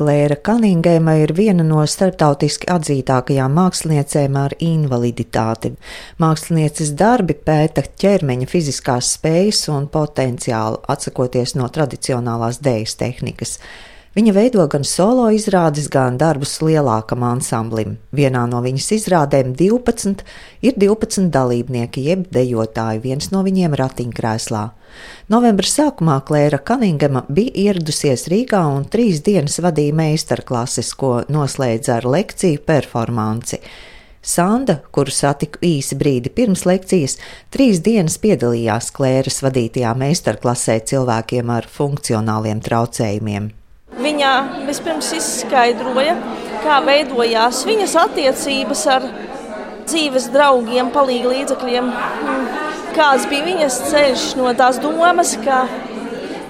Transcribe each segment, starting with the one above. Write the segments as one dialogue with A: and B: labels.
A: Klēra Kaningēma ir viena no starptautiski atzītākajām māksliniecēm ar invaliditāti. Mākslinieces darbi pēta ķermeņa fiziskās spējas un potenciālu, atsakoties no tradicionālās dēļas tehnikas. Viņa veido gan solo izrādes, gan darbus lielākam ansamblim. Vienā no viņas izrādēm 12 ir 12 dalībnieki, jeb dejotāji, viens no viņiem ratiņkrēslā. Novembra sākumā Klēra Kaningama bija ieradusies Rīgā un trīs dienas vadīja meistarklases, ko noslēdza ar lekciju performanci. Sanda, kuru satiku īsi brīdi pirms lekcijas, trīs dienas piedalījās Klēras vadītajā meistarklasē cilvēkiem ar funkcionāliem traucējumiem.
B: Viņa vispirms izskaidroja, kā veidojās viņas attiecības ar dzīves draugiem, palīdzības līdzekļiem. Kāds bija viņas ceļš no tās domas, ka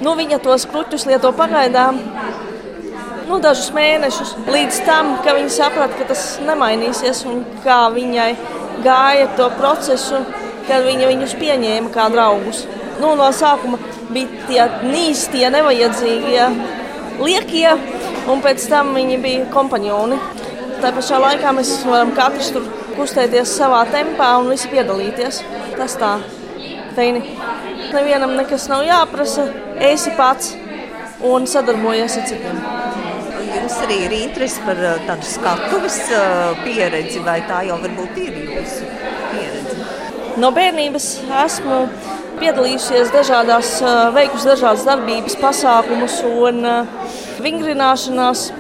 B: nu, viņa tos kruķus lieto pagaidām nu, dažus mēnešus, līdz tam, ka viņa saprata, ka tas nemainīsies un kā viņai gāja to procesu, kad viņa viņus pieņēma kā draugus. Nu, no sākuma bija tie nīstie, nevajadzīgie liekie, un pēc tam viņi bija kompanjoni. Tā pašā laikā mēs varam katrs tur kustēties savā tempā un visi piedalīties. Tas tā, teini. Nevienam nekas nav jāprasa, esi pats un sadarbojies ar citiem.
A: Jums arī ir interese par uh, tādu skatuves uh, pieredzi, vai tā jau varbūt ir jūsu pieredze?
B: No bērnības esmu piedalījusies dažādās, veikusi dažādas darbības, pasākumus un vingrināšanās,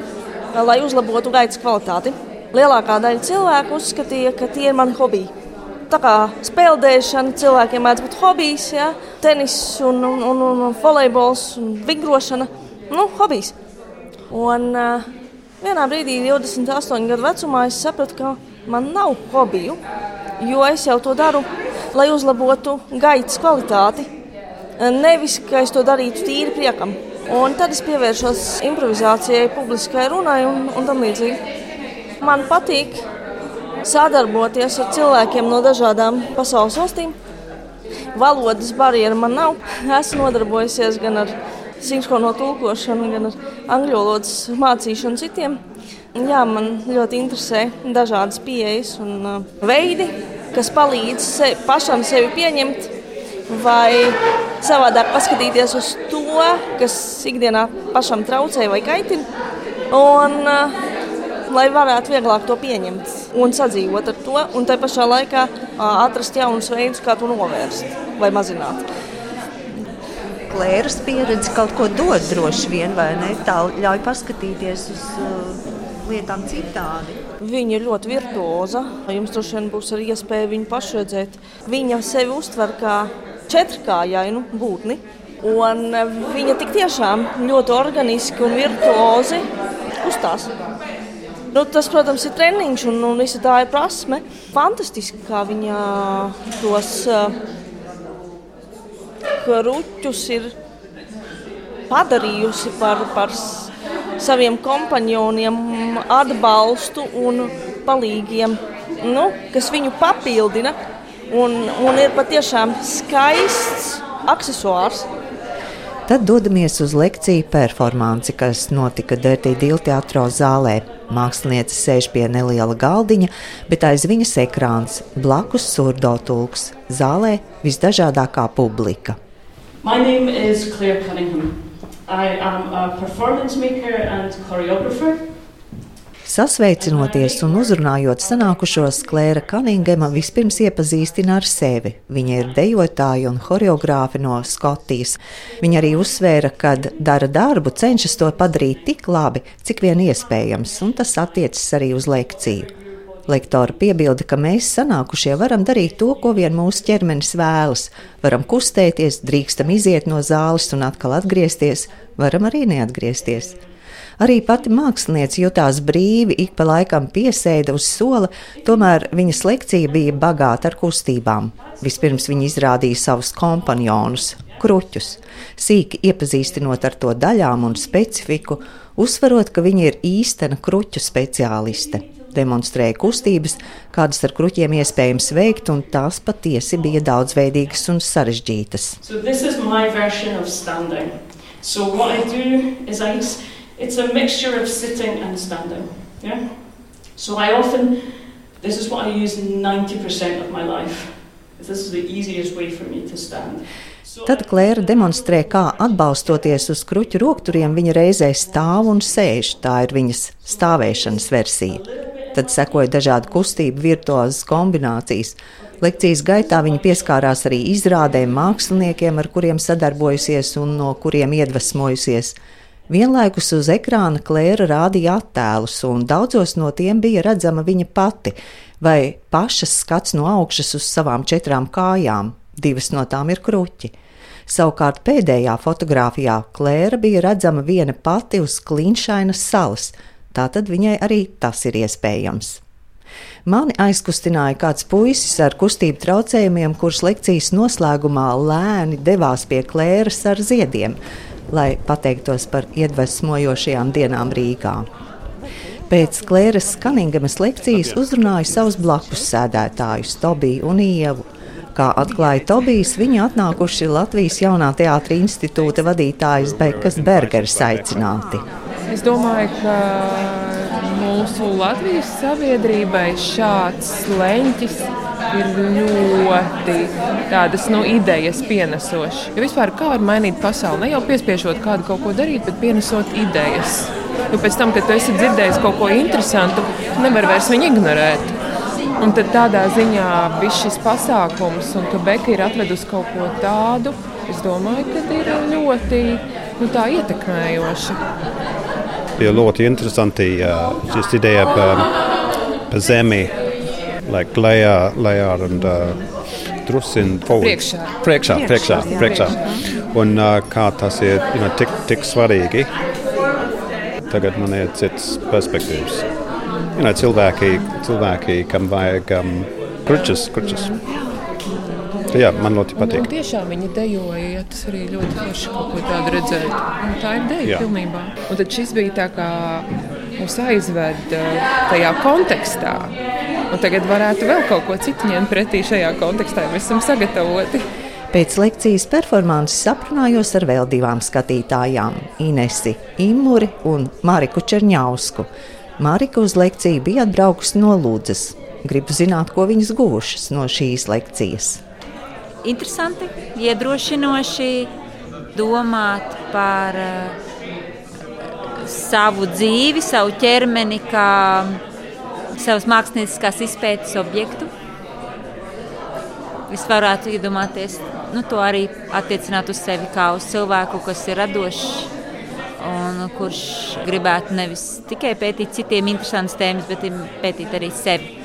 B: lai uzlabotu gaitas kvalitāti. Lielākā daļa cilvēku uzskatīja, ka tie ir mani hobiji. Tā kā spēlēšana cilvēkiem mēdz būt hobijs, ja? tenis, un, un, un, un volejbols, un vingrošana. Nu, hobijs. Un uh, vienā brīdī, 28 gadu vecumā, es sapratu, ka man nav hobiju, jo es jau to daru lai uzlabotu gaitas kvalitāti. Nevis, ka es to darītu tīri priekam. Un tad es pievēršos improvizācijai, publiskai runai un, un tam līdzīgi. Man patīk sadarboties ar cilvēkiem no dažādām pasaules valstīm. Valodas barjera man nav. Esmu nodarbojusies gan ar sinhrono tulkošanu, gan ar angļu valodas mācīšanu citiem. Jā, man ļoti interesē dažādas pieejas un uh, veidi, kas palīdz se, pašam sevi pieņemt, vai savādāk paskatīties uz to, kas ikdienā pašam traucē vai kaitina. Un, uh, lai varētu vieglāk to pieņemt un sadzīvot ar to, un tā pašā laikā uh, atrast jaunus veidus, kā to novērst vai mazināt.
A: Klēras pieredze kaut ko dod droši vien, vai ne? Tā ļauj paskatīties uz uh, lietām citādi.
B: Viņa ir ļoti virtuoza. Jums droši vien būs arī iespēja viņu pašu redzēt. Viņa sevi uztver kā četrkājainu būtni. Un viņa tik tiešām ļoti organiski un virtuozi uzstās. Nu, tas, protams, ir treniņš un, un visa tā ir prasme. Fantastiski, kā viņa tos kruķus ir padarījusi par, par saviem kompanioniem atbalstu un palīgiem, nu, kas viņu papildina un, un ir patiešām skaists accessors.
A: Tad dodamies uz lekciju performanci, kas notika Dirty Deal teātrā zālē. Mākslinieca sēž pie neliela galdiņa, bet aiz viņas ekrāns blakus surdo tulks. Zālē visdažādākā publika.
C: My name is Claire Cunningham. I am a performance maker and choreographer.
A: Sasveicinoties un uzrunājot sanākušos, Klēra Kaningema vispirms iepazīstina ar sevi. Viņa ir dejotāja un choreogrāfe no Skotijas. Viņa arī uzsvēra, ka dara darbu, cenšas to padarīt tik labi, cik vien iespējams, un tas attiecas arī uz lekciju. Lektora piebilda, ka mēs sanākušie varam darīt to, ko vien mūsu ķermenis vēlas. Varam kustēties, drīkstam iziet no zāles un atkal atgriezties, varam arī neatgriezties. Arī pati mākslinieca jutās brīvi, ik pa laikam piesēda uz sola, tomēr viņas lekcija bija bagāta ar kustībām. Vispirms viņa izrādīja savus kompanionus, kruķus, sīki iepazīstinot ar to daļām un specifiku, uzsverot, ka viņa ir īstena kruķu speciāliste demonstrēja kustības, kādas ar kruķiem iespējams veikt, un tās patiesi bija daudzveidīgas un sarežģītas.
C: So it's a mixture of sitting and standing. Yeah? So I often, this is what I use 90% of my life. This is the easiest way for me to stand.
A: Tad Klēra demonstrē, kā atbalstoties uz kruķu rokturiem, viņa reizē stāv un sēž. Tā ir viņas stāvēšanas versija. Tad sekoja dažādu kustību virtuozas kombinācijas. Lekcijas gaitā viņa pieskārās arī izrādēm māksliniekiem, ar kuriem sadarbojusies un no kuriem iedvesmojusies. Vienlaikus uz ekrāna Klēra rādīja attēlus, un daudzos no tiem bija redzama viņa pati, vai pašas skats no augšas uz savām četrām kājām, divas no tām ir kruķi. Savukārt pēdējā fotografijā Klēra bija redzama viena pati uz klinšainas salas, tātad viņai arī tas ir iespējams. Mani aizkustināja kāds puisis ar kustību traucējumiem, kurš lekcijas noslēgumā lēni devās pie Klēras ar ziediem, lai pateiktos par iedvesmojošajām dienām Rīgā. Pēc Klēras Kaningamas lekcijas uzrunāja savus blakus sēdētājus, Tobiju un Ievu. Kā atklāja Tobijs, viņi atnākuši Latvijas jaunā teātra institūta vadītājas Bekas Bergeras aicināti.
D: Es domāju, ka mūsu Latvijas sabiedrībai šāds leņķis ir ļoti tādas nu, idejas pienesošs. Jo vispār kā var mainīt pasauli? Ne jau piespiežot kādu kaut ko darīt, bet pienesot idejas. Jo pēc tam, kad tu esi dzirdējis kaut ko interesantu, tu nevari vairs viņu ignorēt. Un tad tādā ziņā viss šis pasākums, un ka Beka ir atvedusi kaut ko tādu, es domāju, ka ir ļoti nu, ietekmējoši.
E: Bija ļoti interesanti šis ideja par, par zemi, like lejā, lejā un uh, drusciņā
D: priekšā.
E: Priekšā, priekšā, priekšā. Un uh, kā tas ir you know, tik, tik svarīgi. Tagad man ir cits perspektīvs you know, cilvēki, cilvēki, kam vajag um, kručus. kručus. Jā, man ļoti patīk.
D: Un, tiešām viņi dejoja, ja tas arī ļoti forši kaut ko tādu redzēt. Un tā ir deja Jā. pilnībā. Un tad šis bija tā kā mūs aizved uh, tajā kontekstā. Un tagad varētu vēl kaut ko citu ņemt pretī šajā kontekstā, ja mēs esam sagatavoti.
A: Pēc lekcijas performances aprunājos ar vēl divām skatītājām - Inesi Imuri un Mariku Čerņausku. Marika uz lekciju bija atbraukusi no Lūdzes. Gribu zināt, ko viņas guvušas no šīs lekcijas.
F: Interesanti, iedrošinoši domāt par uh, savu dzīvi, savu ķermeni, kā savas mākslinieckās izpētes objektu. Es varētu iedomāties, nu, to arī attiecināt uz sevi kā uz cilvēku, kas ir radošs un kurš gribētu nevis tikai pētīt citiem interesantas tēmas, bet pētīt arī sevi.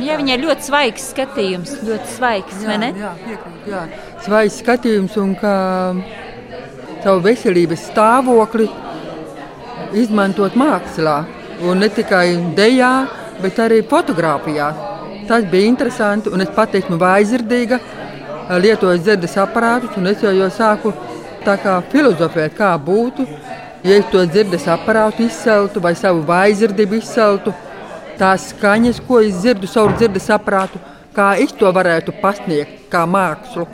F: Jā, viņai ir ļoti svaigs skatījums, ļoti svaigs, vai ne? Jā,
G: piekrīt, jā. Svaigs skatījums un kā savu veselības stāvokli izmantot mākslā. Un ne tikai dejā, bet arī fotografijā. Tas bija interesanti, un es pat esmu vaizirdīga, lietoju dzirdes aparātus, un es jau, jau sāku kā filozofēt, kā būtu, ja es to dzirdes aparātu izceltu vai savu vaizirdību izceltu, tās skaņas, ko es dzirdu savu dzirdes aparātu, kā es to varētu pasniegt, kā mākslu.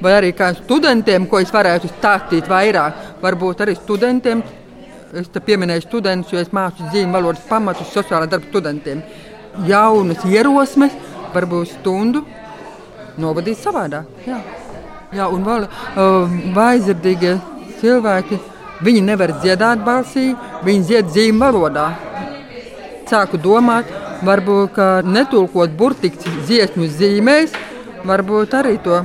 G: Vai arī kā studentiem, ko es varētu stāstīt vairāk, varbūt arī studentiem. Es te pieminēju studentus, jo es mācu zīmju valodas pamatus sociālā darba studentiem. Jaunas ierosmes, varbūt stundu novadīt savādāk. Jā, Jā un vēl uh, vaizirdīgie cilvēki Viņi nevar dziedāt balsī, viņi dzied zīmju valodā. Sāku domāt, varbūt netulkot burtiski dziesmu zīmēs, varbūt arī to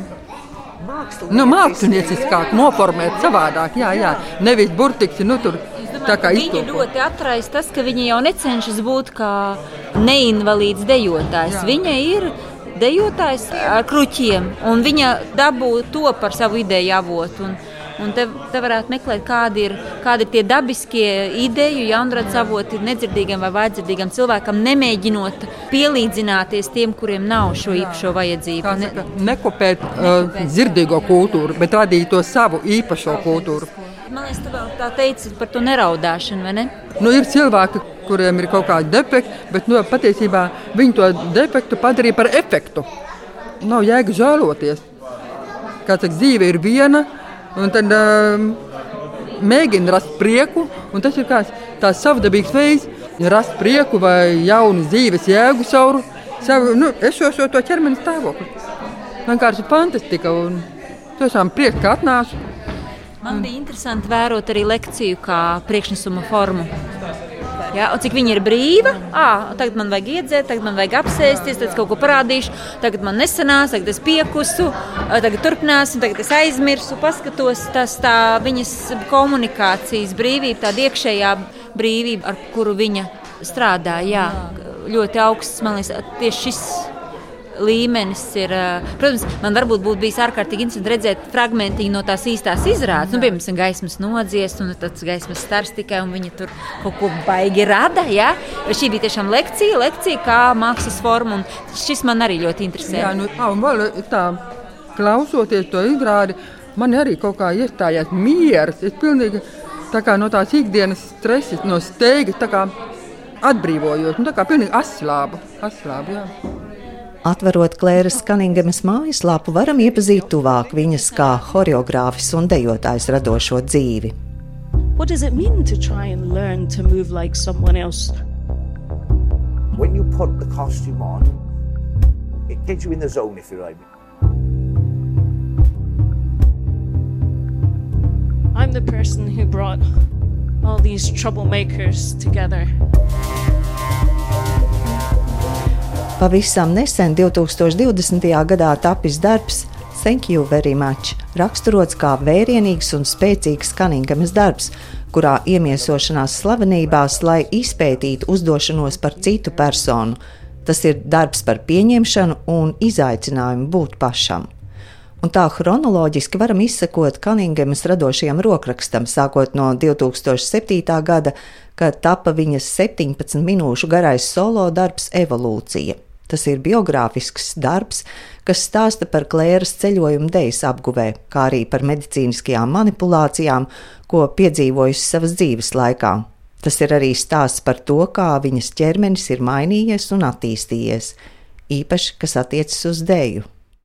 G: nu, mākslinieciskāk noformēt savādāk. Jā, jā. nevis burtiski. Nu, tur,
F: Viņa ļoti atraisa tas, ka viņa jau necenšas būt kā neinvalīds dejotājs. Jā. Viņa ir dejotājs ar kruķiem, un viņa dabū to par savu ideju avotu. Un, Un te, te varētu meklēt, kādi ir, kādi ir tie dabiskie ideju, jaunradas avoti nedzirdīgam vai vājdzirdīgam cilvēkam, nemēģinot pielīdzināties tiem, kuriem nav šo īpašo vajadzību.
G: Ne, nekopēt uh, dzirdīgo kultūru, bet radīt to savu īpašo kultūru.
F: Man liekas, tu vēl tā teici par to neraudāšanu, vai ne?
G: Nu, ir cilvēki, kuriem ir kaut kādi defekti, bet nu, patiesībā viņi to defektu padarīja par efektu. Nav jēga žēloties. Kā saka, dzīve ir viena, Un tad um, mēģina rast prieku, un tas ir kāds tās savdabīgas veids, rast prieku vai jaunu dzīves jēgu savu, savu nu, esošo to ķermeni stāvokli. Vienkārši fantastika un tiešām prieks, ka atnācu.
F: Man bija interesanti vērot arī lekciju kā priekšnesuma formu. Ja, cik viņa ir brīva, à, tagad man vajag iedzert, tagad man vajag apsēsties, tad kaut ko parādīšu, tagad man nesanās, tagad es piekusu, tagad turpināsim, tagad es aizmirsu, paskatos. Tas tā viņas komunikācijas brīvība, tāda iekšējā brīvība, ar kuru viņa strādā, jā, ļoti augsts, man liekas, tieši šis līmenis ir. Protams, man varbūt būtu bijis ārkārtīgi interesanti redzēt fragment no tās īstās izrādes. Nu, piemēram, gaismas nodziest, un tas gaismas stars tikai, un viņi tur kaut ko baigi rada. Ja? Šī bija tiešām lekcija, lekcija kā mākslas forma, un šis man arī ļoti interesē.
G: Jā, nu, un vēl tā, klausoties to izrādi, man arī kaut kā iestājās miers. Es pilnīgi tā kā no tās ikdienas stresa, no steigas atbrīvojos. Nu, tā kā pilnīgi aslāba. aslāba jā.
A: Atverot Klēras Kaningemas mājaslapu, varam iepazīt tuvāk viņas kā choreogrāfis un dejotājs radošo dzīvi. What does it mean to try and learn to move like someone else? When you put the costume on, it gets you in the zone, if you like. I'm the person who brought all these troublemakers together. Pavisam nesen, 2020. gadā, tapis darbs Thank You Very Much, raksturots kā vērienīgs un spēcīgs Kaningamas darbs, kurā iemiesošanās slavenībās, lai izpētītu uzdošanos par citu personu. Tas ir darbs par pieņemšanu un izaicinājumu būt pašam. Un tā chronoloģiski varam izsekot Kaningemas radošajam rokrakstam, sākot no 2007. gada, kad tapa viņas 17 minūšu garais solo darbs Evolūcija. Tas ir biogrāfisks darbs, kas stāsta par Klēras ceļojumu dejas apguvē, kā arī par medicīniskajām manipulācijām, ko piedzīvojusi savas dzīves laikā. Tas ir arī stāsts par to, kā viņas ķermenis ir mainījies un attīstījies, īpaši kas attiecas uz dēju.